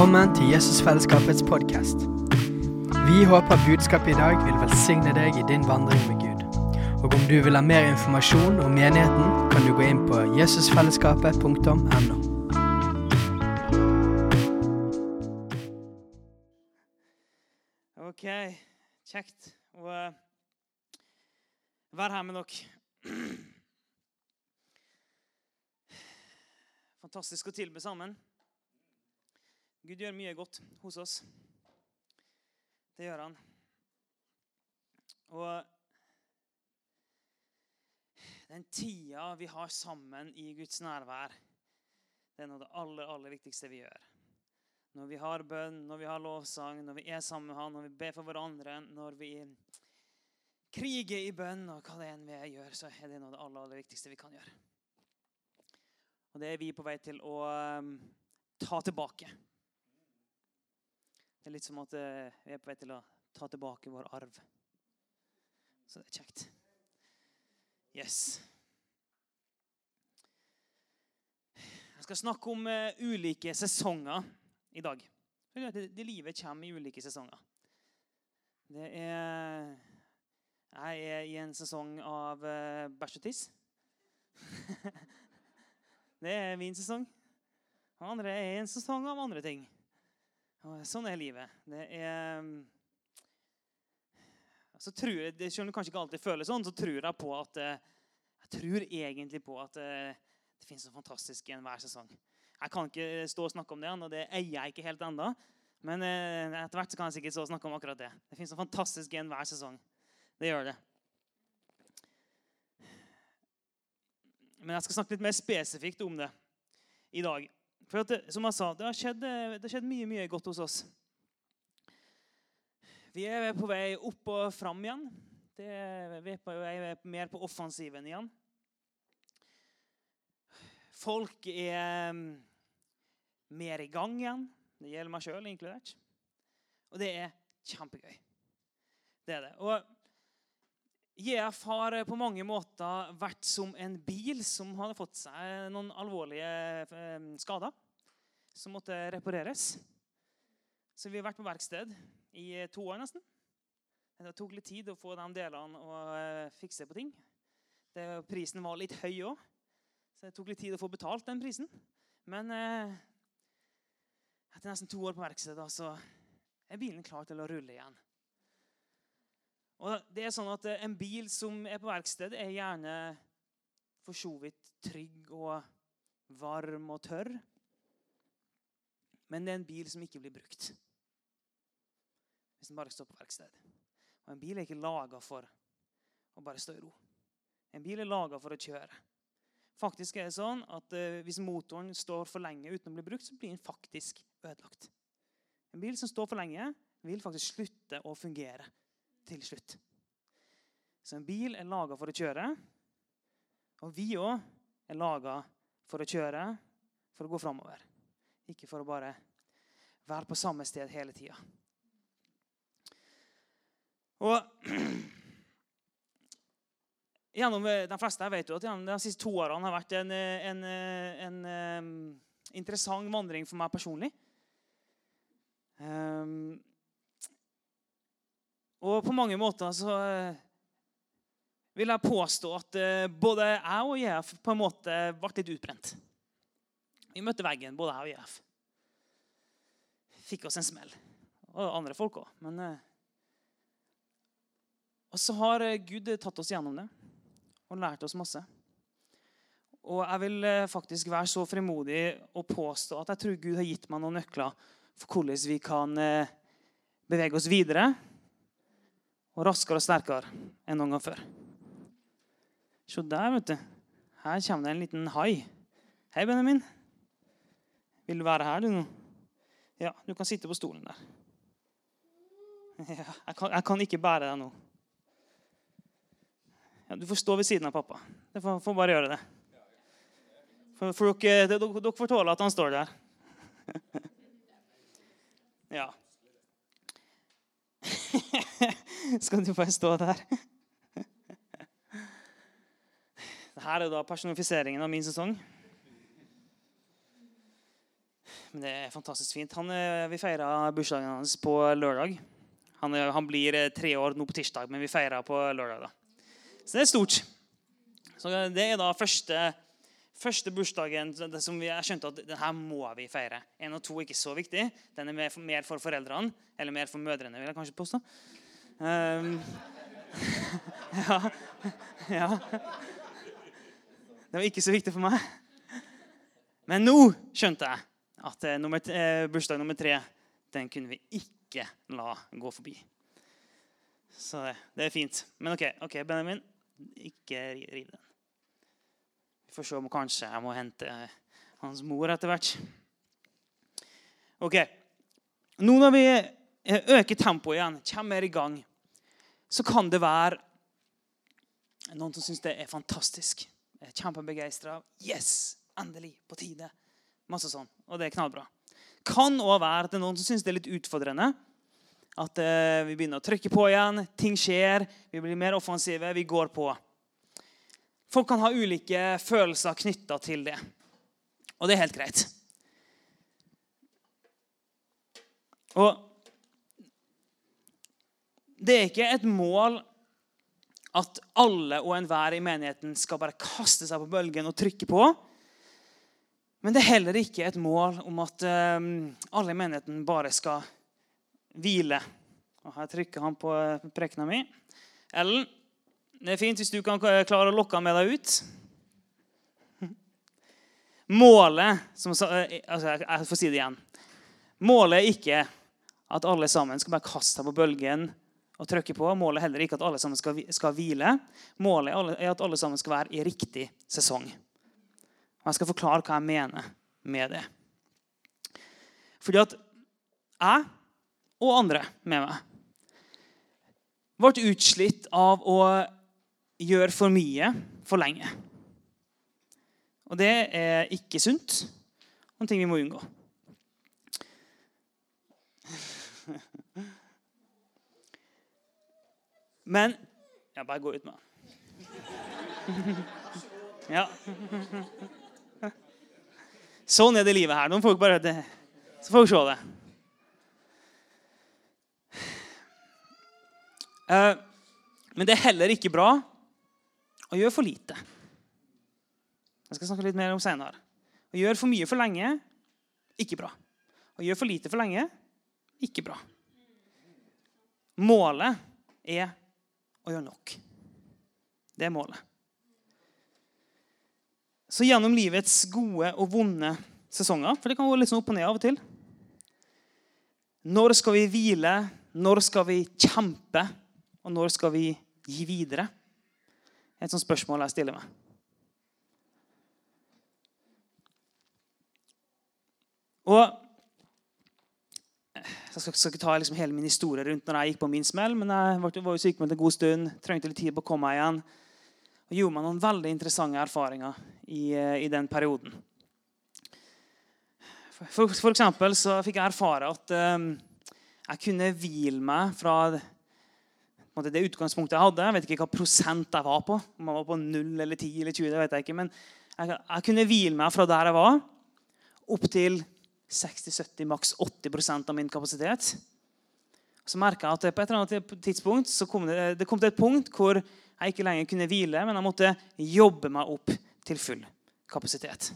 Velkommen til Jesusfellesskapets podkast. Vi håper budskapet i dag vil velsigne deg i din vandring med Gud. Og om du vil ha mer informasjon om menigheten, kan du gå inn på jesusfellesskapet.no. Ok, kjekt å eh, være her med dere. Fantastisk å tilbe sammen. Gud gjør mye godt hos oss. Det gjør han. Og den tida vi har sammen i Guds nærvær, det er noe av det aller, aller viktigste vi gjør. Når vi har bønn, når vi har lovsang, når vi er sammen med Han, når vi ber for hverandre, når vi kriger i bønn, og hva det enn vi gjør, så er det noe av det aller, aller viktigste vi kan gjøre. Og det er vi på vei til å um, ta tilbake. Det er litt som at uh, vi er på vei til å ta tilbake vår arv. Så det er kjekt. Yes. Jeg skal snakke om uh, ulike sesonger i dag. Det, det livet kommer i ulike sesonger. Det er Jeg er i en sesong av uh, bæsj og tiss. det er min sesong. Andre er i en sesong av andre ting. Sånn er livet. Det er så tror jeg, Selv om det kanskje ikke alltid føles sånn, så tror jeg på at jeg tror egentlig på at det finnes noe fantastisk i enhver sesong. Jeg kan ikke stå og snakke om det, og det eier jeg ikke helt ennå. Men etter hvert kan jeg sikkert stå og snakke om akkurat det. Det finnes noe fantastisk i enhver sesong. Det gjør det. Men jeg skal snakke litt mer spesifikt om det i dag. For at, som jeg sa, det har, skjedd, det har skjedd mye, mye godt hos oss. Vi er på vei opp og fram igjen. Det, vi er på vei mer på offensiven igjen. Folk er mm, mer i gang igjen. Det gjelder meg sjøl inkludert. Og det er kjempegøy. Det er det. Og JF har på mange måter vært som en bil som hadde fått seg noen alvorlige eh, skader som måtte repareres. Så vi har vært på verksted i to år nesten. Det tok litt tid å få de delene og eh, fikse på ting. Det, prisen var litt høy òg, så det tok litt tid å få betalt den prisen. Men eh, etter nesten to år på verkstedet så er bilen klar til å rulle igjen. Og det er sånn at eh, En bil som er på verksted, er gjerne for så vidt trygg og varm og tørr. Men det er en bil som ikke blir brukt. Hvis den bare står på verksted. Og En bil er ikke laga for å bare stå i ro. En bil er laga for å kjøre. Faktisk er det sånn at uh, Hvis motoren står for lenge uten å bli brukt, så blir den faktisk ødelagt. En bil som står for lenge, vil faktisk slutte å fungere til slutt. Så en bil er laga for å kjøre. Og vi òg er laga for å kjøre, for å gå framover. Ikke for å bare være på samme sted hele tida. Og gjennom, De fleste jeg vet jo at gjennom de siste to årene har vært en, en, en, en interessant vandring for meg personlig. Um, og på mange måter så eh, vil jeg påstå at eh, både jeg og JF på en måte ble litt utbrent. Vi møtte veggen, både jeg og JF. Fikk oss en smell. Og andre folk òg. Men eh, Og så har Gud tatt oss gjennom det og lært oss masse. Og jeg vil faktisk være så frimodig og påstå at jeg tror Gud har gitt meg noen nøkler for hvordan vi kan bevege oss videre og raskere og sterkere enn noen gang før. Se der, vet du. Her kommer det en liten hai. Hei, Benjamin. Vil du være her, du nå? Ja, du kan sitte på stolen der. Ja, jeg, kan, jeg kan ikke bære deg nå. Ja, du får stå ved siden av pappa. Du får, får bare gjøre det. For, for dere, dere, dere får tåle at han står der. Ja. Skal du bare stå der? Dette er da personifiseringen av min sesong. Men det er fantastisk fint. Han, eh, vi feira bursdagen hans på lørdag. Han, eh, han blir eh, tre år nå på tirsdag, men vi feirer på lørdag. da. Så det er stort. Så Det er da første, første bursdagen som vi, jeg skjønte at den her må vi feire. Én og to er ikke så viktig. Den er mer for, mer for foreldrene, eller mer for mødrene, vil jeg kanskje påstå. Um, ja. ja. Det var ikke så viktig for meg. Men nå skjønte jeg at eh, nummer, eh, bursdag nummer tre den kunne vi ikke la gå forbi. Så det, er fint. Men OK, ok, Benjamin, ikke riv den. Vi får se om kanskje jeg må hente eh, hans mor etter hvert. OK. Nå når vi øker tempoet igjen, kommer vi i gang, så kan det være noen som syns det er fantastisk. Er Kjempebegeistra. Yes! Endelig! På tide. Masse sånn. Og det er knallbra. Kan òg være at det er noen som syns det er litt utfordrende. At eh, vi begynner å trykke på igjen. Ting skjer. Vi blir mer offensive. Vi går på. Folk kan ha ulike følelser knytta til det. Og det er helt greit. Og det er ikke et mål at alle og enhver i menigheten skal bare kaste seg på bølgen og trykke på. Men det er heller ikke et mål om at um, alle i menigheten bare skal hvile. Og her trykker han på prekena mi. Ellen, det er fint hvis du kan klare å lokke han med deg ut. Målet som, eh, altså Jeg får si det igjen. Målet er ikke at alle sammen skal bare kaste seg på bølgen og trykke på. Målet er heller ikke at alle sammen skal, skal hvile. Målet er at alle sammen skal være i riktig sesong. Og Jeg skal forklare hva jeg mener med det. Fordi at jeg og andre med meg ble utslitt av å gjøre for mye for lenge. Og det er ikke sunt og en ting vi må unngå. Men Ja, bare gå ut med den. Ja. Sånn er det livet her. Noen folk bare det, Så får vi se det. Uh, men det er heller ikke bra å gjøre for lite. Jeg skal snakke litt mer om senere. Å gjøre for mye for lenge ikke bra. Å gjøre for lite for lenge ikke bra. Målet er å gjøre nok. Det er målet. Så gjennom livets gode og vonde sesonger, for det kan gå litt sånn opp og ned av og til Når skal vi hvile? Når skal vi kjempe? Og når skal vi gi videre? Et sånt spørsmål jeg stiller meg. Og jeg skal, skal ikke ta liksom hele min historie rundt når jeg gikk på min smell, men jeg var, var jo sykemeldt en god stund, trengte litt tid på å komme meg igjen. Og gjorde meg noen veldig interessante erfaringer i, eh, i den perioden. For, for, eksempel så fikk jeg erfare at um, jeg kunne hvile meg fra det utgangspunktet jeg hadde. Jeg vet ikke hva prosent jeg var på. Om jeg var på 0 eller 10 eller 20, det vet jeg ikke. Men jeg, jeg kunne hvile meg fra der jeg var, opp til 60-70, maks 80% av min kapasitet. Så merka jeg at på et eller annet tidspunkt så kom det, det kom til et punkt hvor jeg ikke lenger kunne hvile, men jeg måtte jobbe meg opp til full kapasitet.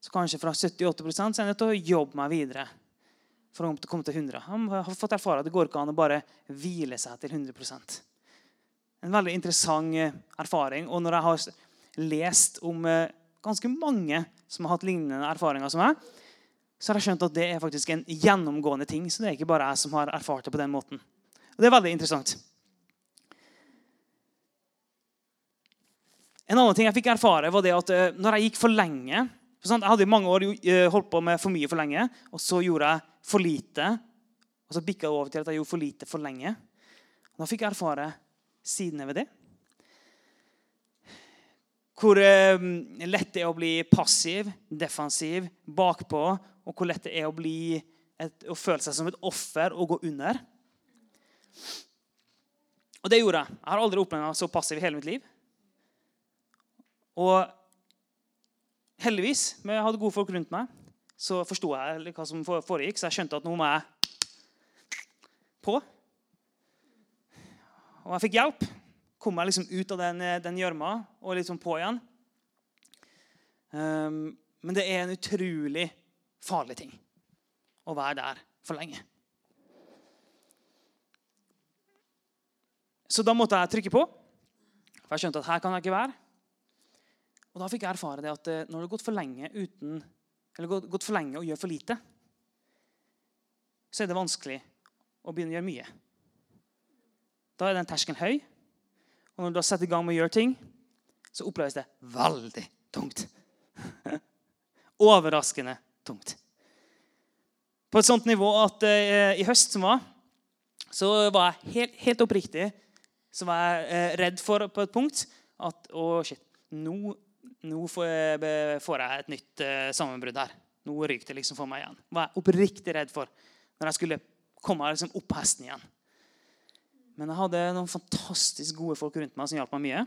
Så kanskje fra 70-80 så er jeg nødt til å jobbe meg videre for å komme til 100. Jeg har fått erfare at det går ikke an å bare hvile seg til 100% En veldig interessant eh, erfaring. Og når jeg har lest om eh, ganske mange som har hatt lignende erfaringer som meg, så har jeg skjønt at det er faktisk en gjennomgående ting. Så det er ikke bare jeg som har erfart det på den måten. Og Det er veldig interessant. En annen ting jeg fikk erfare, var det at eh, når jeg gikk for lenge Jeg hadde i mange år eh, holdt på med for mye for lenge, og så gjorde jeg for lite. Og så bikka det over til at jeg gjorde for lite for lenge. Da fikk jeg erfare sidene ved det. Hvor eh, lett det er å bli passiv, defensiv, bakpå og hvor lett det er å, et, å føle seg som et offer og gå under. Og det gjorde jeg. Jeg har aldri opplevd meg så passiv i hele mitt liv. Og heldigvis, men jeg hadde gode folk rundt meg, så forsto jeg hva som foregikk, så jeg skjønte at nå må jeg på. Og jeg fikk hjelp. Kom meg liksom ut av den gjørma og liksom på igjen. Um, men det er en utrolig farlig ting å være der for lenge. Så da måtte jeg trykke på, for jeg skjønte at her kan jeg ikke være. Og da fikk jeg erfare det at eh, når det har gått for lenge uten, eller gått for lenge og gjør for lite, så er det vanskelig å begynne å gjøre mye. Da er den terskelen høy. Og når du har satt i gang med å gjøre ting, så oppleves det veldig tungt. Overraskende tungt. På et sånt nivå at eh, i høst som var, så var jeg helt, helt oppriktig så var jeg eh, redd for på et punkt at Å, oh shit. Nå, nå får, jeg, får, jeg, et nytt eh, sammenbrudd her. Nå ryker det liksom for meg igjen. var jeg oppriktig redd for når jeg skulle komme liksom opp hesten igjen. Men jeg hadde noen fantastisk gode folk rundt meg som hjalp meg mye.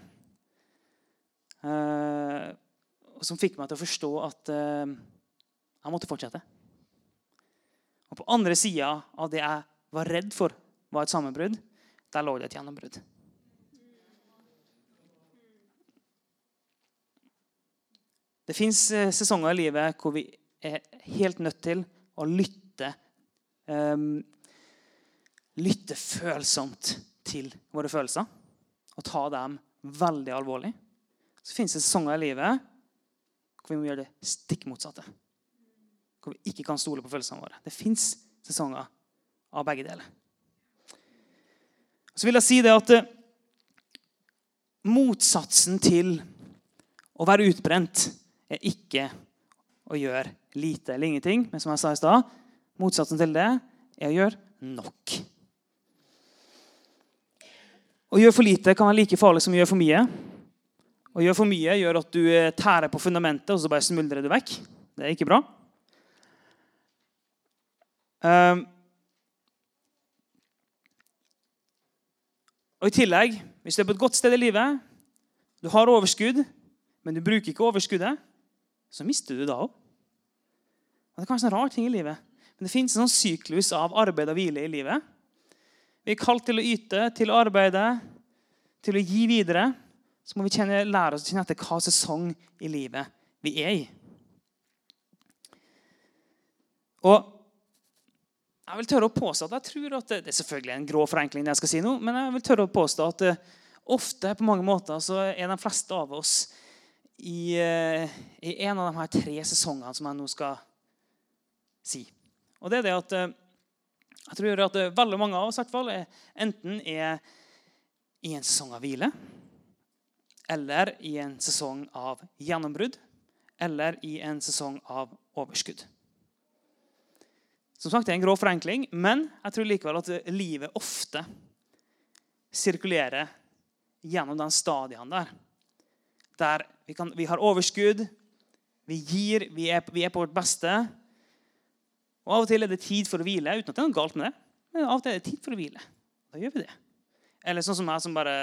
Uh, og som fikk meg til å forstå at uh, jeg måtte fortsette. Og på andre sida av det jeg var redd for var et sammenbrudd, der lå det et gjennombrudd. Det fins uh, sesonger i livet hvor vi er helt nødt til å lytte um, lytte følsomt til våre følelser og ta dem veldig alvorlig. Så fins det sesonger i livet hvor vi må gjøre det stikk motsatte. Hvor vi ikke kan stole på følelsene våre. Det fins sesonger av begge deler. Så vil jeg si det at eh, motsatsen til å være utbrent er ikke å gjøre lite eller ingenting. Men som jeg sa i stad, motsatsen til det er å gjøre nok. Å gjøre for lite kan være like farlig som å gjøre for mye. Å gjøre for mye gjør at du eh, tærer på fundamentet, og så bare smuldrer du vekk. Det er ikke bra. Um, og I tillegg, hvis du er på et godt sted i livet, du har overskudd, men du bruker ikke overskuddet, så mister du det òg. Det er kanskje en rar ting i livet, men det fins en sånn syklus av arbeid og hvile i livet. Vi er kalt til å yte, til å arbeide, til å gi videre. Så må vi kjenne, lære oss å kjenne etter hva sesong i livet vi er i. Og jeg vil tørre å påstå at jeg tror at det, er selvfølgelig en grå forenkling, det jeg skal si nå, men jeg vil tørre å påstå at eh, ofte på mange måter så er de fleste av oss i, eh, i en av de her tre sesongene som jeg nå skal si. Og det er det at eh, jeg tror at veldig mange av oss i hvert fall, enten er i en sesong av hvile, eller i en sesong av gjennombrudd, eller i en sesong av overskudd. Som sagt, Det er en grå forenkling, men jeg tror likevel at livet ofte sirkulerer gjennom den stadien der. Der vi, kan, vi har overskudd, vi gir, vi er, vi er på vårt beste. Og Av og til er det tid for å hvile, uten at det er noe galt med det. Men av og til er det tid for å hvile. Da gjør vi det. Eller sånn som jeg som bare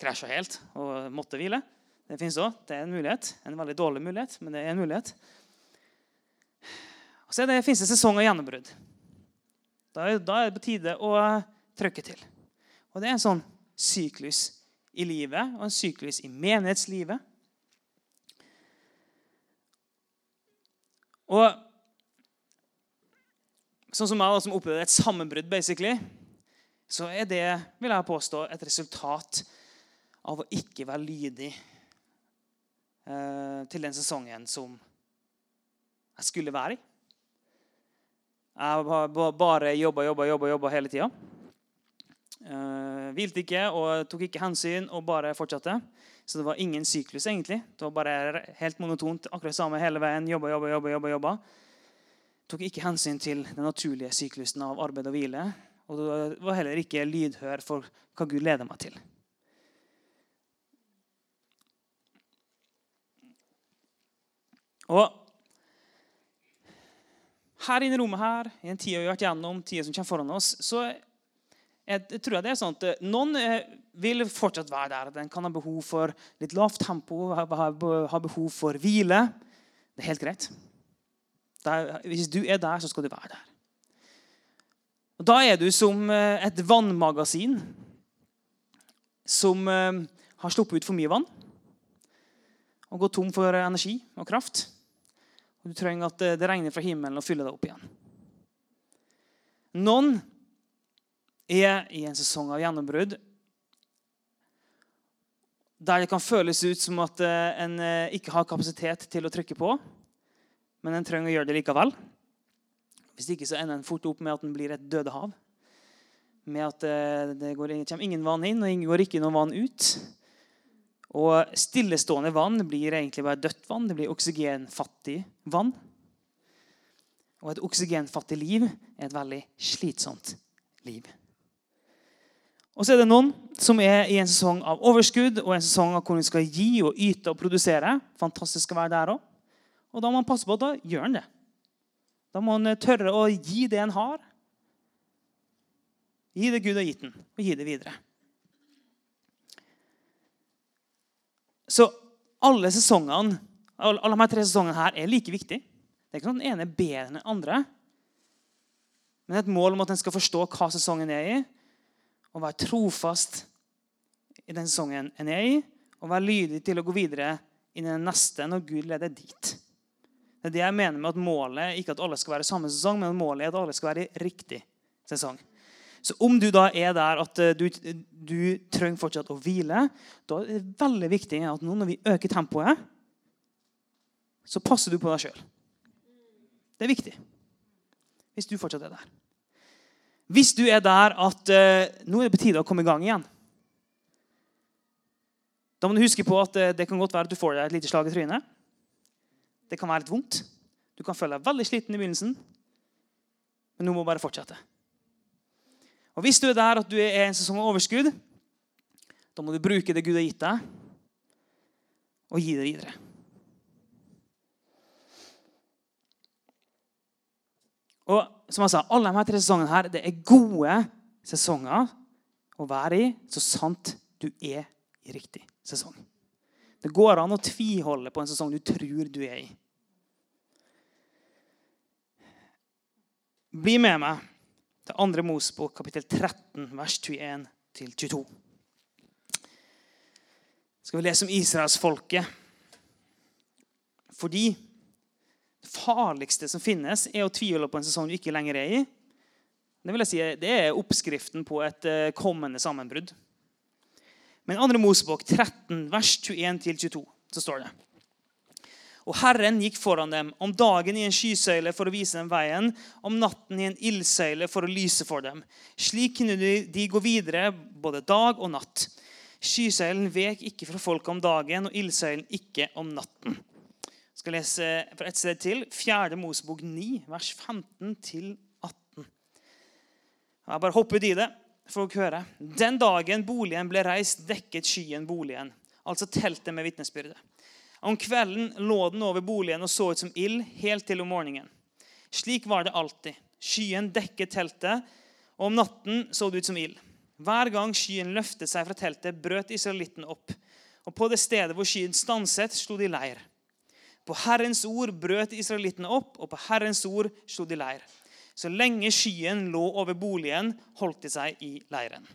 krasja helt og måtte hvile. Det fins òg. Det er en mulighet. En veldig dårlig mulighet, men det er en mulighet. Og så fins det sesong av gjennombrudd. Da, da, er det på tide å trykke til. Og Det er en sånn syklus i livet og en syklus i menighetslivet. Og sånn som meg, da, som opplevde et sammenbrudd, basically, så er det vil jeg påstå, et resultat av å ikke være lydig eh, til den sesongen som jeg skulle være i. Jeg har bare jobba, jobba, jobba, jobba hele tida. Eh, hvilte ikke og tok ikke hensyn og bare fortsatte. Så det var ingen syklus, egentlig. Det var bare helt monotont. akkurat samme hele veien. Jobba, jobba, jobba, jobba, jobba tok ikke hensyn til den naturlige syklusen av arbeid og hvile. Og det var heller ikke lydhør for hva Gud leder meg til. Og her inne i rommet her, i en tid vi har vært gjennom, tida som kommer foran oss, så jeg tror jeg det er sånn at eh, noen eh, vil fortsatt være der. Den kan ha behov for litt lavt tempo, ha behov for hvile. Det er helt greit. Der, hvis du er der, så skal du være der. Og Da er du som eh, et vannmagasin som eh, har sluppet ut for mye vann og gått tom for energi og kraft. Og Du trenger at det regner fra himmelen og fyller deg opp igjen. Noen er i en sesong av gjennombrudd der det kan føles ut som at eh, en ikke har kapasitet til å trykke på, men en trenger å gjøre det likevel. Hvis ikke så ender en fort opp med at den blir et dødehav. Med at eh, det, går, kommer ingen vann inn, og ingen går ikke noe vann ut. Og stillestående vann blir egentlig bare dødt vann. Det blir oksygenfattig vann. Og et oksygenfattig liv er et veldig slitsomt liv. Og så er det noen som er i en sesong av overskudd og en sesong av hvor de skal gi og yte og produsere. Fantastisk å være der også. Og da må han passe på at da gjør han det. Da må han tørre å gi det han har. Gi det Gud har gitt den, og gi det videre. Så alle sesongene, alle de tre sesongene her er like viktige. Det er ikke sånn at den ene er bedre enn den andre. Men det er et mål om at en skal forstå hva sesongen er i, og være trofast i den sesongen en er i, og være lydig til å gå videre inn i den neste når Gud leder dit. Det er det jeg mener med at målet ikke at alle skal være i samme sesong, men målet er at alle skal være i riktig sesong. Så om du da er der at eh, du, du trenger fortsatt å hvile, da er det veldig viktig at nå når vi øker tempoet, så passer du på deg sjøl. Det er viktig. Hvis du fortsatt er der. Hvis du er der at uh, nå er det på tide å komme i gang igjen, da må du huske på at uh, det kan godt være at du får deg et lite slag i trynet. Det kan være litt vondt. Du kan føle deg veldig sliten i begynnelsen, men nå må du bare fortsette. Og Hvis du er der at du er en sesong av overskudd, da må du bruke det Gud har gitt deg, og gi det videre. Og som jeg sa, Alle de tre sesongene her, det er gode sesonger å være i så sant du er i riktig sesong. Det går an å tviholde på en sesong du tror du er i. Bli med meg til 2. Mosbok, kapittel 13, vers 21-22. Skal vi lese om israelsfolket. Fordi det farligste som finnes, er å tvile på en sesong du ikke lenger er i. Det vil jeg si, det er oppskriften på et eh, kommende sammenbrudd. Men 2. Mosebok 13, vers 21-22, så står det og Herren gikk foran dem, om dagen i en skysøyle for å vise dem veien, om natten i en ildsøyle for å lyse for dem. Slik kunne de gå videre både dag og natt. Skysøylen vek ikke fra folket om dagen, og ildsøylen ikke om natten. Jeg skal lese fra et sted til. 4. Mosebok 9, vers 15-18. Jeg bare hopper ut i det for å høre. Den dagen boligen ble reist, dekket skyen boligen, altså teltet med vitnesbyrdet. Om kvelden lå den over boligen og så ut som ild helt til om morgenen. Slik var det alltid. Skyen dekket teltet, og om natten så det ut som ild. Hver gang skyen løftet seg fra teltet, brøt israelittene opp. Og på det stedet hvor skyen stanset, slo de leir. På Herrens ord brøt israelittene opp, og på Herrens ord slo de leir. Så lenge skyen lå over boligen, holdt de seg i leiren.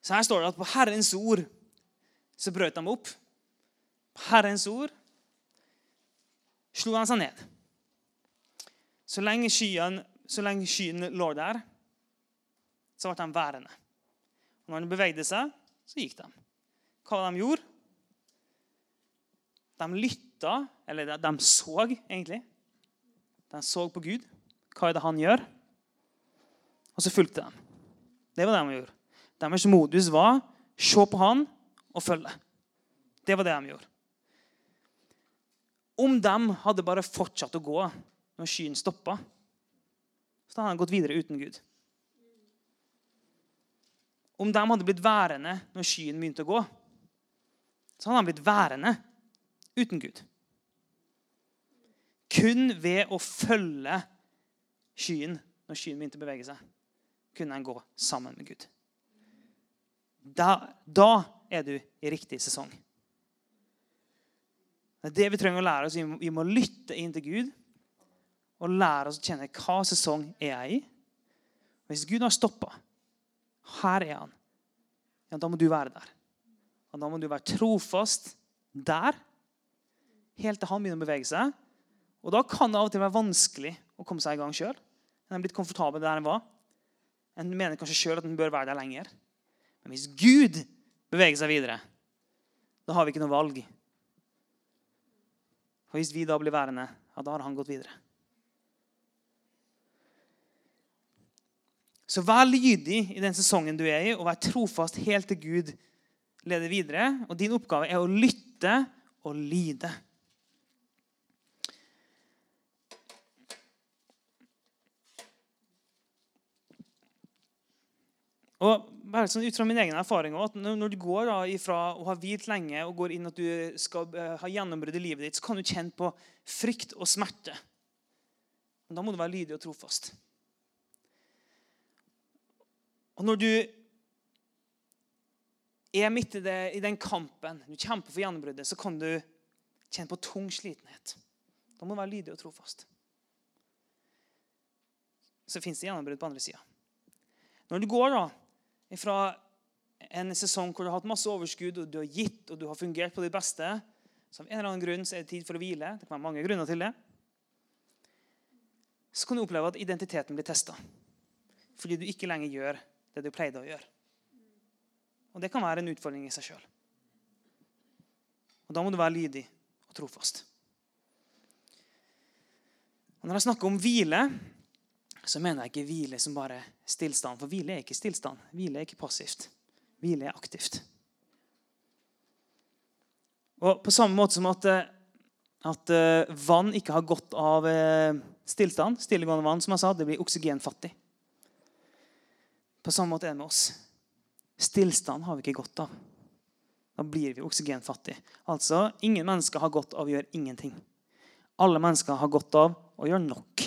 Så her står det at på Herrens ord så brøt de opp. Herrens ord slo han seg ned. Så lenge skyen, så lenge skyen lå der, så ble de værende. Og når de bevegde seg, så gikk de. Hva de gjorde? De lytta, eller de så, egentlig. De så på Gud. Hva er det han gjør? Og så fulgte de. Det var det de gjorde. Deres modus var se på han og følge. Det var det de gjorde. Om de hadde bare fortsatt å gå når skyen stoppa, så hadde de gått videre uten Gud. Om de hadde blitt værende når skyen begynte å gå, så hadde de blitt værende uten Gud. Kun ved å følge skyen når skyen begynte å bevege seg, kunne han gå sammen med Gud. Da, da er du i riktig sesong. Det er det vi trenger å lære oss. Vi må lytte inn til Gud. og lære oss å kjenne hva sesong er jeg i. Hvis Gud har stoppa Her er han. Ja, da må du være der. Og da må du være trofast der helt til han begynner å bevege seg. Og da kan det av og til være vanskelig å komme seg i gang sjøl. En er blitt komfortabel der en var. En mener kanskje sjøl at en bør være der lenger. Men hvis Gud beveger seg videre, da har vi ikke noe valg. For hvis vi da blir værende, ja, da har han gått videre. Så vær lydig i den sesongen du er i, og vær trofast helt til Gud leder videre. Og din oppgave er å lytte og lyde. Og bare sånn ut fra min egen erfaring at Når du går da ifra å ha hvilt lenge og går inn at du skal eh, ha gjennombrudd i livet ditt, så kan du kjenne på frykt og smerte. Men da må du være lydig og trofast. Og når du er midt i, det, i den kampen, du kjemper for gjennombruddet, så kan du kjenne på tung slitenhet. Da må du være lydig og trofast. Så fins det gjennombrudd på andre sida. Når du går da fra en sesong hvor du har hatt masse overskudd, og du har gitt og du har fungert på ditt beste, så av en eller annen grunn så er det tid for å hvile. Det kan være mange grunner til det. Så kan du oppleve at identiteten blir testa fordi du ikke lenger gjør det du pleide å gjøre. Og Det kan være en utfordring i seg sjøl. Da må du være lydig og trofast. Og Når jeg snakker om hvile, så mener jeg ikke hvile som bare stillstand. For hvile er ikke stillstand. Hvile er ikke passivt. Hvile er aktivt. Og På samme måte som at, eh, at uh, vann ikke har godt av uh, stillstand, stillegående vann, som jeg sa, det blir oksygenfattig. På samme måte er det med oss. Stillstand har vi ikke godt av. Da blir vi oksygenfattige. Altså, ingen mennesker har godt av å gjøre ingenting. Alle mennesker har godt av å gjøre nok.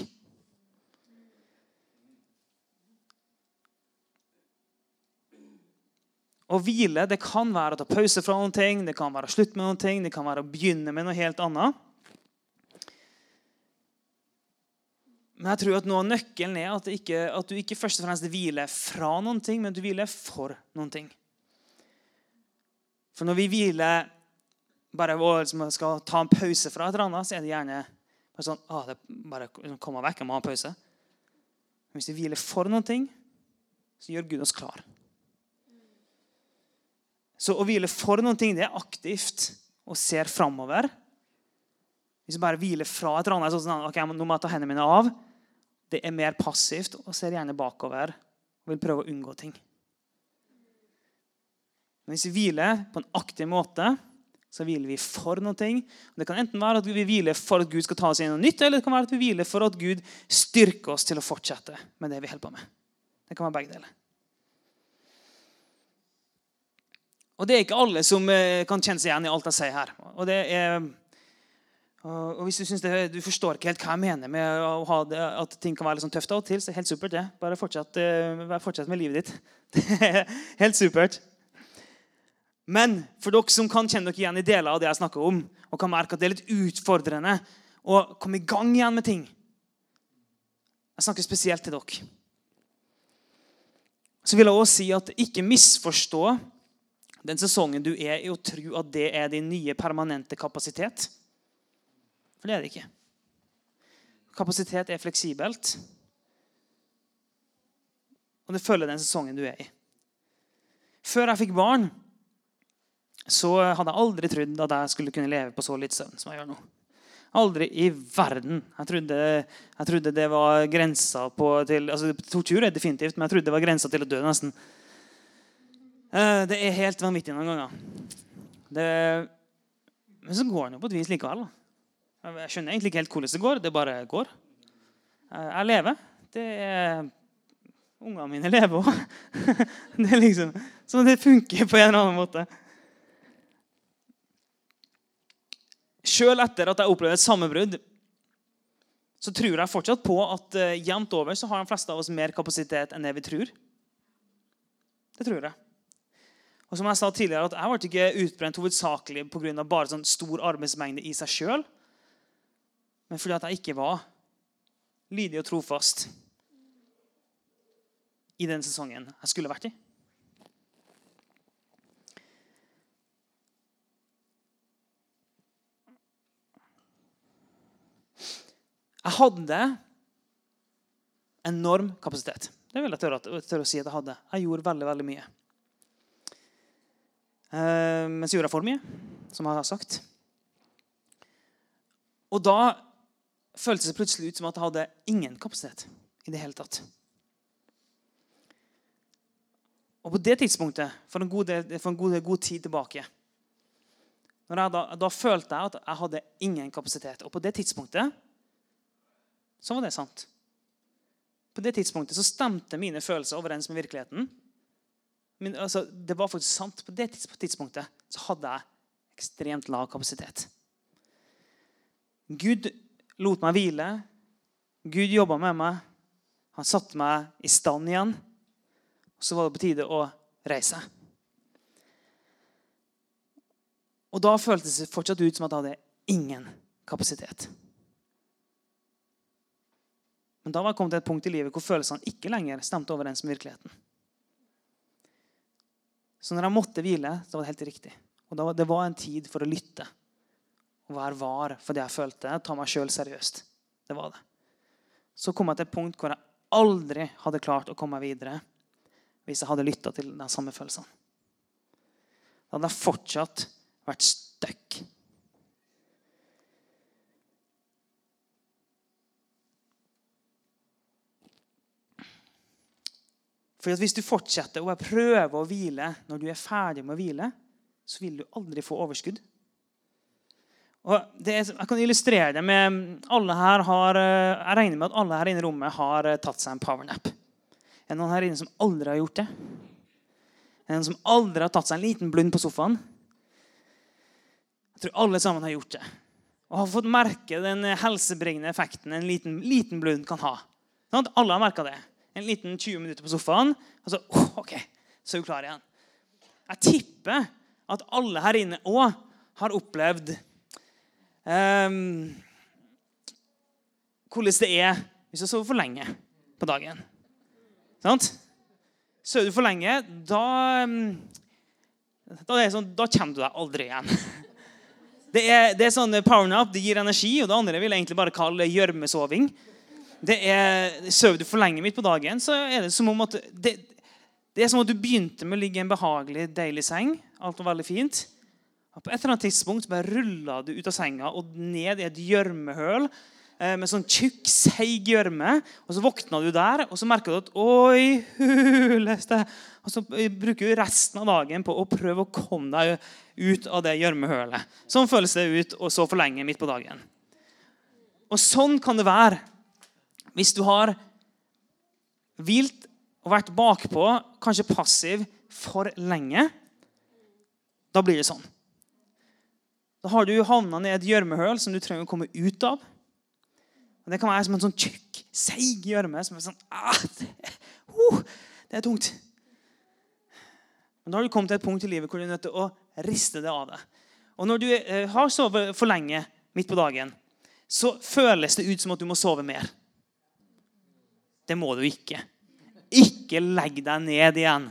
Å hvile det kan være å ta pause fra noen ting, det kan være å slutte med noen ting, det kan være å begynne med noe helt annet. Men jeg tror at noe av nøkkelen er at, ikke, at, du ikke først og fremst hviler fra noen ting, men du hviler for noen ting. For når vi hviler bare liksom, skal ta en pause fra et eller annet, så er det gjerne bare sånn ah, det bare komme vekk, jeg må ha en pause. Men hvis vi hviler for noen ting, så gjør Gud oss klar. Så å hvile for noen ting, det er aktivt og ser framover. Hvis du bare hviler fra et eller annet, sånn ok, nå må jeg ta hendene mine av, det er mer passivt og ser gjerne bakover og vil prøve å unngå ting. Men hvis vi hviler på en aktiv måte, så hviler vi for noe. Det kan enten være at vi hviler for at Gud skal ta oss inn noe nytt, eller det kan være at vi hviler for at Gud styrker oss til å fortsette med det vi holder på med. Det kan være begge deler. Og det er ikke alle som eh, kan kjenne seg igjen i alt jeg sier her. Og, er, og hvis du synes det, du forstår ikke helt hva jeg mener med det, at ting kan være litt sånn tøft av og til, så er det helt supert. det. Bare fortsett, bare fortsett med livet ditt. Det er helt supert. Men for dere som kan kjenne dere igjen i deler av det jeg snakker om, og kan merke at det er litt utfordrende å komme i gang igjen med ting Jeg snakker spesielt til dere. Så vil jeg også si at ikke misforstå den sesongen du er i, og tro at det er din nye permanente kapasitet. For det er det ikke. Kapasitet er fleksibelt. Og det følger den sesongen du er i. Før jeg fikk barn, så hadde jeg aldri trodd at jeg skulle kunne leve på så litt søvn som jeg gjør nå. Aldri i verden. Jeg trodde, jeg trodde det var grensa på til, altså Tortur er definitivt, men jeg trodde det var grensa til å dø, nesten. Eh, det er helt vanvittig noen ganger. Det, men så går det jo på et vis likevel. Jeg skjønner egentlig ikke helt hvordan det går. Det bare går. Eh, jeg lever. Det er Ungene mine lever òg. det liksom, så det funker på en eller annen måte. Sjøl etter at jeg opplevde et sammenbrudd, så tror jeg fortsatt på at uh, jevnt over så har de fleste av oss mer kapasitet enn det vi tror. Det tror jeg. Og som Jeg sa tidligere, at jeg ble ikke utbrent hovedsakelig pga. bare sånn stor arbeidsmengde i seg sjøl, men fordi at jeg ikke var lydig og trofast i den sesongen jeg skulle vært i. Jeg hadde enorm kapasitet. Det vil jeg tørre, tørre å si at jeg hadde. Jeg gjorde veldig, veldig mye. Eh, jorda så gjorde for mye, som jeg har sagt. Og da føltes det plutselig ut som at jeg hadde ingen kapasitet i det hele tatt. Og på det tidspunktet, for en god, for en god, god tid tilbake da, da, følte jeg at jeg hadde ingen kapasitet. Og på det tidspunktet så var det sant. På det tidspunktet så stemte mine følelser overens med virkeligheten. Men, altså, det var faktisk sant. På det tidspunktet så hadde jeg ekstremt lav kapasitet. Gud lot meg hvile. Gud jobba med meg. Han satte meg i stand igjen. Og så var det på tide å reise. Og da føltes det fortsatt ut som at jeg hadde ingen kapasitet. Men da var jeg kommet til et punkt i livet hvor følelsene ikke lenger stemte overens med virkeligheten. Så når jeg måtte hvile, så var det helt riktig. Og da, Det var en tid for å lytte og være var for det jeg følte. Ta meg sjøl seriøst. Det var det. Så kom jeg til et punkt hvor jeg aldri hadde klart å komme meg videre hvis jeg hadde lytta til de samme følelsene. Da hadde jeg fortsatt vært stuck. For Hvis du fortsetter å prøve å hvile når du er ferdig med å hvile, så vil du aldri få overskudd. Og er, jeg kan illustrere det med alle her har, eh, Jeg regner med at alle her inne i rommet har eh, tatt seg en powernap. Er det noen her inne som aldri har gjort det? Er det noen som aldri har tatt seg en liten blund på sofaen? Jeg tror alle sammen har gjort det. Og har fått merke den helsebringende effekten en liten, liten blund kan ha. Alle har merka det en liten 20 minutter på sofaen, og så oh, OK, så er hun klar igjen. Jeg tipper at alle her inne òg har opplevd um, hvordan det er hvis du sover for lenge på dagen. Sant? Sover du for lenge, da, ehm, da, sånn, da kommer du deg aldri igjen. Det er, det er sånn Powernap det gir energi, og det andre vil jeg egentlig bare kalle gjørmesoving det er, Sover du for lenge midt på dagen, så er det som om at det, det er som at du begynte med å ligge i en behagelig, deilig seng. Alt var veldig fint. Og på et eller annet tidspunkt bare rulla du ut av senga og ned i et gjørmehøl eh, med sånn tjukk, seig gjørme. Og så våkna du der, og så merka du at Oi, hules det. Og så bruker du resten av dagen på å prøve å komme deg ut av det gjørmehølet. Sånn føles det ut å så for lenge midt på dagen. Og sånn kan det være hvis du har hvilt og vært bakpå, kanskje passiv, for lenge, da blir det sånn. Da har du havna i et gjørmehøl som du trenger å komme ut av. Og Det kan være som en sånn tjukk, seig gjørme som er sånn ah, det, uh, det er tungt. Men da har du kommet til et punkt i livet hvor du er nødt til å riste det av deg. Og når du eh, har sovet for lenge midt på dagen, så føles det ut som at du må sove mer. Det må du ikke. Ikke legg deg ned igjen.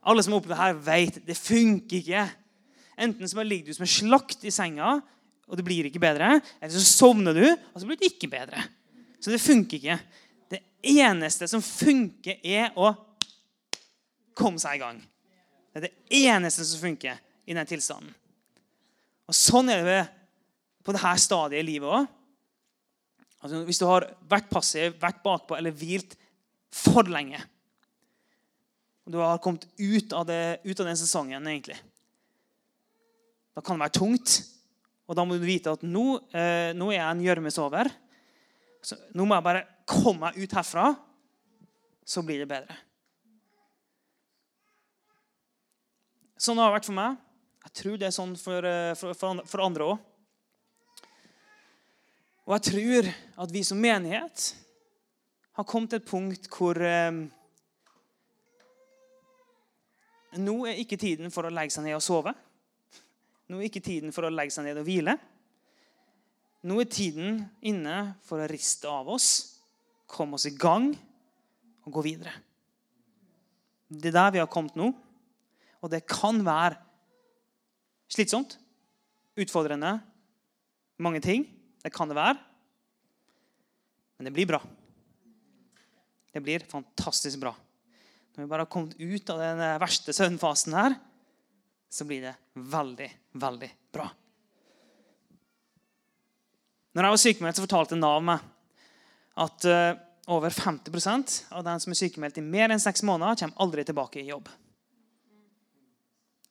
Alle som har opplevd det her, vet det funker ikke. Enten så ligger du som en slakt i senga, og det blir ikke bedre. Eller så sovner du, og så blir det ikke bedre. Så det funker ikke. Det eneste som funker, er å komme seg i gang. Det er det eneste som funker i den tilstanden. Og Sånn er det på dette stadiet i livet òg. Altså, hvis du har vært passiv, vært bakpå eller hvilt for lenge og Du har kommet ut av, det, ut av den sesongen, egentlig. Da kan det være tungt. Og da må du vite at nå, eh, nå er jeg en gjørmesover. nå må jeg bare komme meg ut herfra, så blir det bedre. Sånn har det vært for meg. Jeg tror det er sånn for, eh, for, for andre òg. Og jeg tror at vi som menighet har kommet til et punkt hvor eh, Nå er ikke tiden for å legge seg ned og sove. Nå er ikke tiden for å legge seg ned og hvile. Nå er tiden inne for å riste av oss, komme oss i gang og gå videre. Det er der vi har kommet nå. Og det kan være slitsomt, utfordrende, mange ting. Det kan det være. Men det blir bra. Det blir fantastisk bra. Når vi bare har kommet ut av den verste søvnfasen her, så blir det veldig, veldig bra. Når jeg var sykemeldt, så fortalte Nav meg at uh, over 50% av den som er sykemeldt i mer enn seks måneder, kommer aldri tilbake i jobb.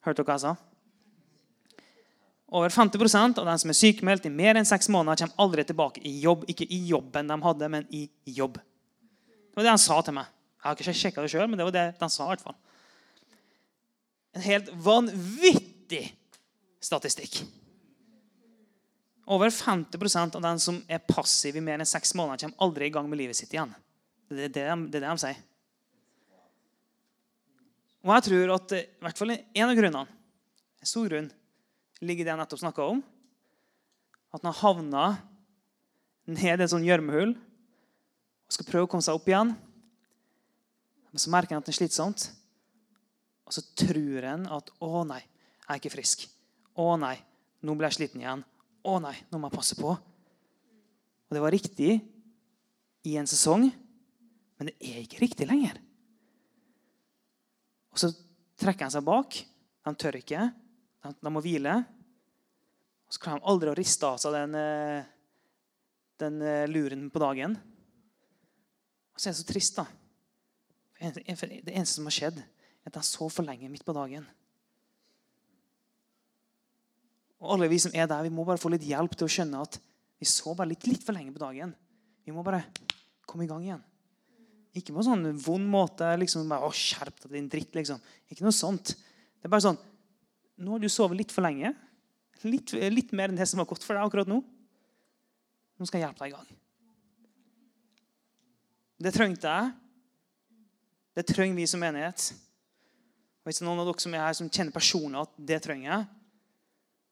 Hørte dere hva jeg sa? Over 50% av den som er sykemeldt i mer enn seks måneder, kommer aldri tilbake i jobb. Ikke i jobben de hadde, men i jobb. Det var det han sa til meg. Jeg har ikke sjekka det sjøl, men det var det han sa. i hvert fall. En helt vanvittig statistikk. Over 50% av den som er passiv i mer enn seks måneder, kommer aldri i gang med livet sitt igjen. Det er det de, det er det de sier. Og jeg tror at i hvert fall en av grunnene, en stor grunn, ligger det jeg nettopp snakka om. At han har havna ned i et sånt gjørmehull og skal prøve å komme seg opp igjen. Men så merker han at det er slitsomt. Og så tror han at 'Å, nei, jeg er ikke frisk'. 'Å, nei, nå blir jeg sliten igjen'. 'Å nei, nå må jeg passe på'. Og det var riktig i en sesong, men det er ikke riktig lenger. Og så trekker han seg bak. Han tør ikke. De, de må hvile. Og så klarer de aldri å riste av seg den, eh, den eh, luren på dagen. Og så er det så trist, da. Det eneste som har skjedd, er at de så for lenge midt på dagen. Og alle vi som er der, vi må bare få litt hjelp til å skjønne at vi så bare litt, litt for lenge på dagen. Vi må bare komme i gang igjen. Ikke på en sånn vond måte. liksom bare, å, skjerp deg, din dritt, liksom. Ikke noe sånt. Det er bare sånn Nå har du sovet litt for lenge. Litt, litt mer enn det som har gått for deg akkurat nå. Nå skal jeg hjelpe deg i gang. Det trengte jeg. Det trenger vi som menighet. Og Hvis det er noen av dere som er her som kjenner personer at det trenger jeg,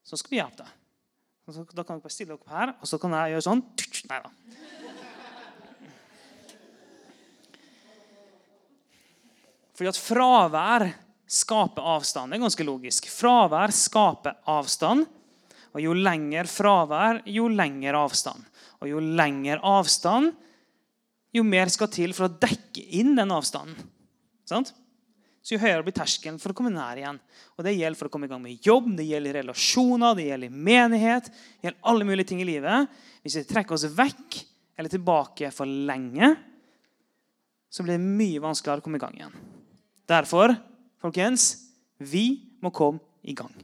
så skal vi hjelpe deg. Da kan dere bare stille dere opp her, og så kan jeg gjøre sånn. Nei da. Fordi at fravær skaper avstand. Det er ganske logisk. Fravær skaper avstand. Og jo lenger fravær, jo lenger avstand. Og jo lenger avstand, jo mer skal til for å dekke inn den avstanden. Sant? så jo høyere blir terskelen for å komme nær igjen. Og Det gjelder for å komme i gang med jobb, det gjelder relasjoner, det gjelder menighet. Det gjelder alle mulige ting i livet. Hvis vi trekker oss vekk eller tilbake for lenge, så blir det mye vanskeligere å komme i gang igjen. Derfor, folkens, vi må komme i gang.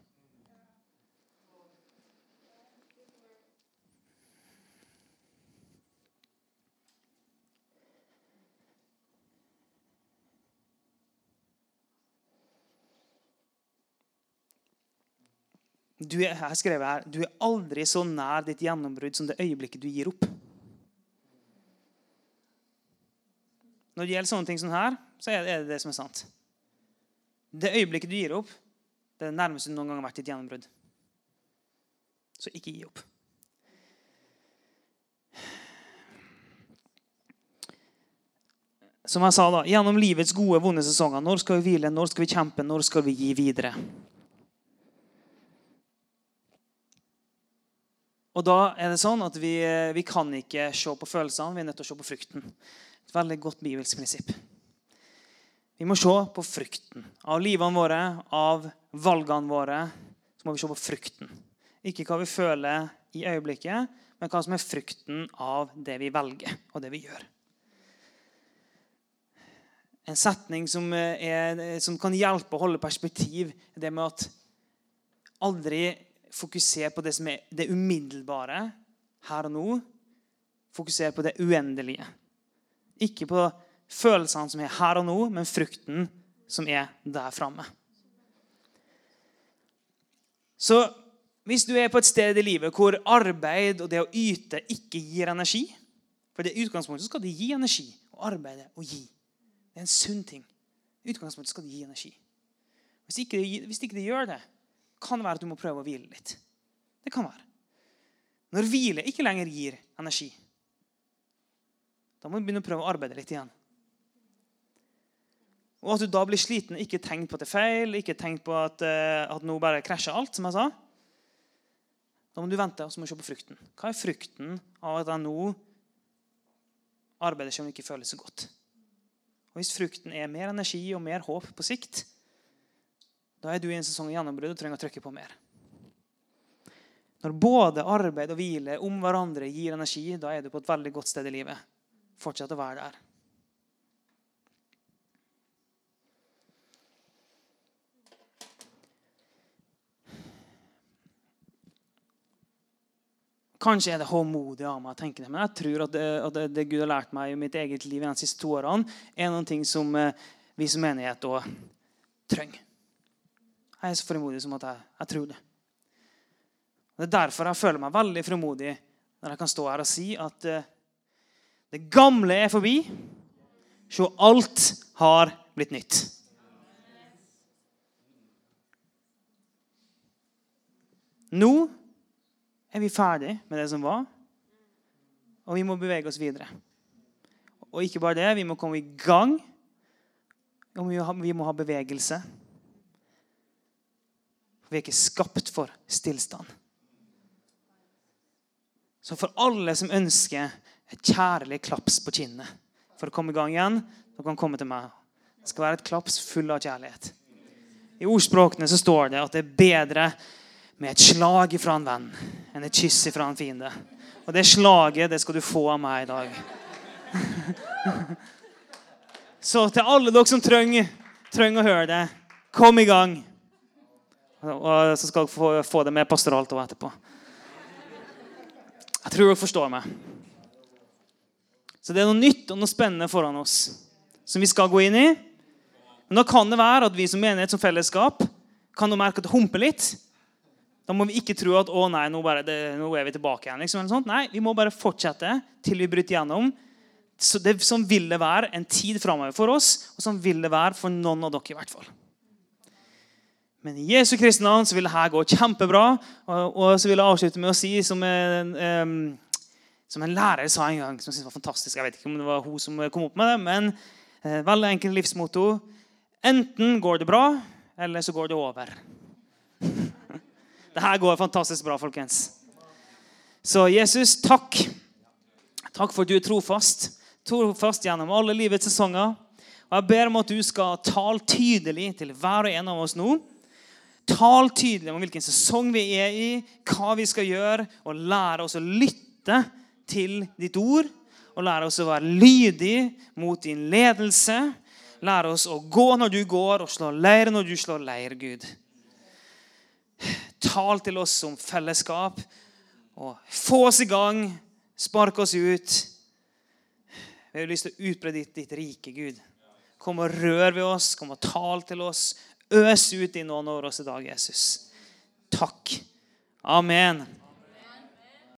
Du er, jeg skrevet her, du er aldri så nær ditt gjennombrudd som det øyeblikket du gir opp. Når det gjelder sånne ting som her, så er det det som er sant. Det øyeblikket du gir opp, det er det nærmeste du noen gang har vært ditt gjennombrudd. Så ikke gi opp. Som jeg sa da, Gjennom livets gode, vonde sesonger. Når skal vi hvile? Når skal vi kjempe? Når skal vi gi videre? Og da er det sånn at vi, vi, kan ikke se på følelsene, vi er nødt til å se på frukten. Et veldig godt bibelsk prinsipp. Vi må se på frukten. Av livene våre, av valgene våre, så må vi se på frukten. Ikke hva vi føler i øyeblikket, men hva som er frukten av det vi velger, og det vi gjør. En setning som, er, som kan hjelpe å holde perspektiv, er det med at aldri Fokuser på det som er det umiddelbare her og nå. Fokuser på det uendelige. Ikke på følelsene som er her og nå, men frukten som er der framme. Så hvis du er på et sted i livet hvor arbeid og det å yte ikke gir energi For i utgangspunktet skal det gi energi å arbeide og gi. Det er en sunn ting. I utgangspunktet skal det gi energi. Hvis ikke, hvis ikke det gjør det, kan det være at du må prøve å hvile litt. Det kan være. Når hvile ikke lenger gir energi, da må vi begynne å prøve å arbeide litt igjen. Og at du da blir sliten, ikke tenk på at det er feil, ikke tenk på at, uh, at nå bare krasjer alt. som jeg sa. Da må du vente og så må du se på frukten. Hva er frukten av at jeg nå arbeider som ikke føles så godt? Og Hvis frukten er mer energi og mer håp på sikt, da er du i en sesong av gjennombrudd og trenger å trykke på mer. Når både arbeid og hvile om hverandre gir energi, da er du på et veldig godt sted i livet. Fortsett å være der. Kanskje er det håndmodig av meg å tenke det, men jeg tror at det, at det, Gud har lært meg i mitt eget liv de siste to årene, er noen ting som eh, vi som menighet òg trenger. Jeg er så frimodig som at jeg, jeg tror det. Og Det er derfor jeg føler meg veldig frimodig når jeg kan stå her og si at uh, det gamle er forbi. Se, alt har blitt nytt. Nå er vi ferdig med det som var, og vi må bevege oss videre. Og ikke bare det, vi må komme i gang, og vi må ha bevegelse. Vi er ikke skapt for stillstand. Så for alle som ønsker et kjærlig klaps på kinnet for å komme i gang igjen, dere kan komme til meg. Det skal være et klaps full av kjærlighet. I ordspråkene så står det at det er bedre med et slag fra en venn enn et kyss fra en fiende. Og det slaget det skal du få av meg i dag. Så til alle dere som trenger, trenger å høre det, kom i gang. Og så skal dere få det med pastoralt òg etterpå. Jeg tror dere forstår meg. Så det er noe nytt og noe spennende foran oss som vi skal gå inn i. Men da kan det være at vi som menighet som fellesskap kan merke at det humper litt. Da må vi ikke tro at å nei, nå, bare, det, nå er vi tilbake igjen. Liksom, nei, Vi må bare fortsette til vi bryter gjennom. Så det, som vil det være en tid framover for oss, og som vil det være for noen av dere. i hvert fall. Men i Jesu Kristi navn så vil dette gå kjempebra. Og, og, så vil jeg avslutte med å si, som en, um, som en lærer sa en gang, som jeg synes var fantastisk Jeg vet ikke om det var hun som kom opp med det, men uh, veldig enkelt livsmotto. Enten går det bra, eller så går det over. Det her går fantastisk bra, folkens. Så Jesus, takk. Takk for at du er trofast. Trofast gjennom alle livets sesonger. Og Jeg ber om at du skal tale tydelig til hver og en av oss nå. Tal tydelig om hvilken sesong vi er i, hva vi skal gjøre, og lære oss å lytte til ditt ord. Og lære oss å være lydig mot din ledelse. Lære oss å gå når du går, og slå leir når du slår leir, Gud. Tal til oss som fellesskap. og Få oss i gang. Spark oss ut. Vi har lyst til å utbre ditt, ditt rike, Gud. Kom og rør ved oss. Kom og tal til oss. Øs ut i noen over oss i dag, Jesus. Takk. Amen.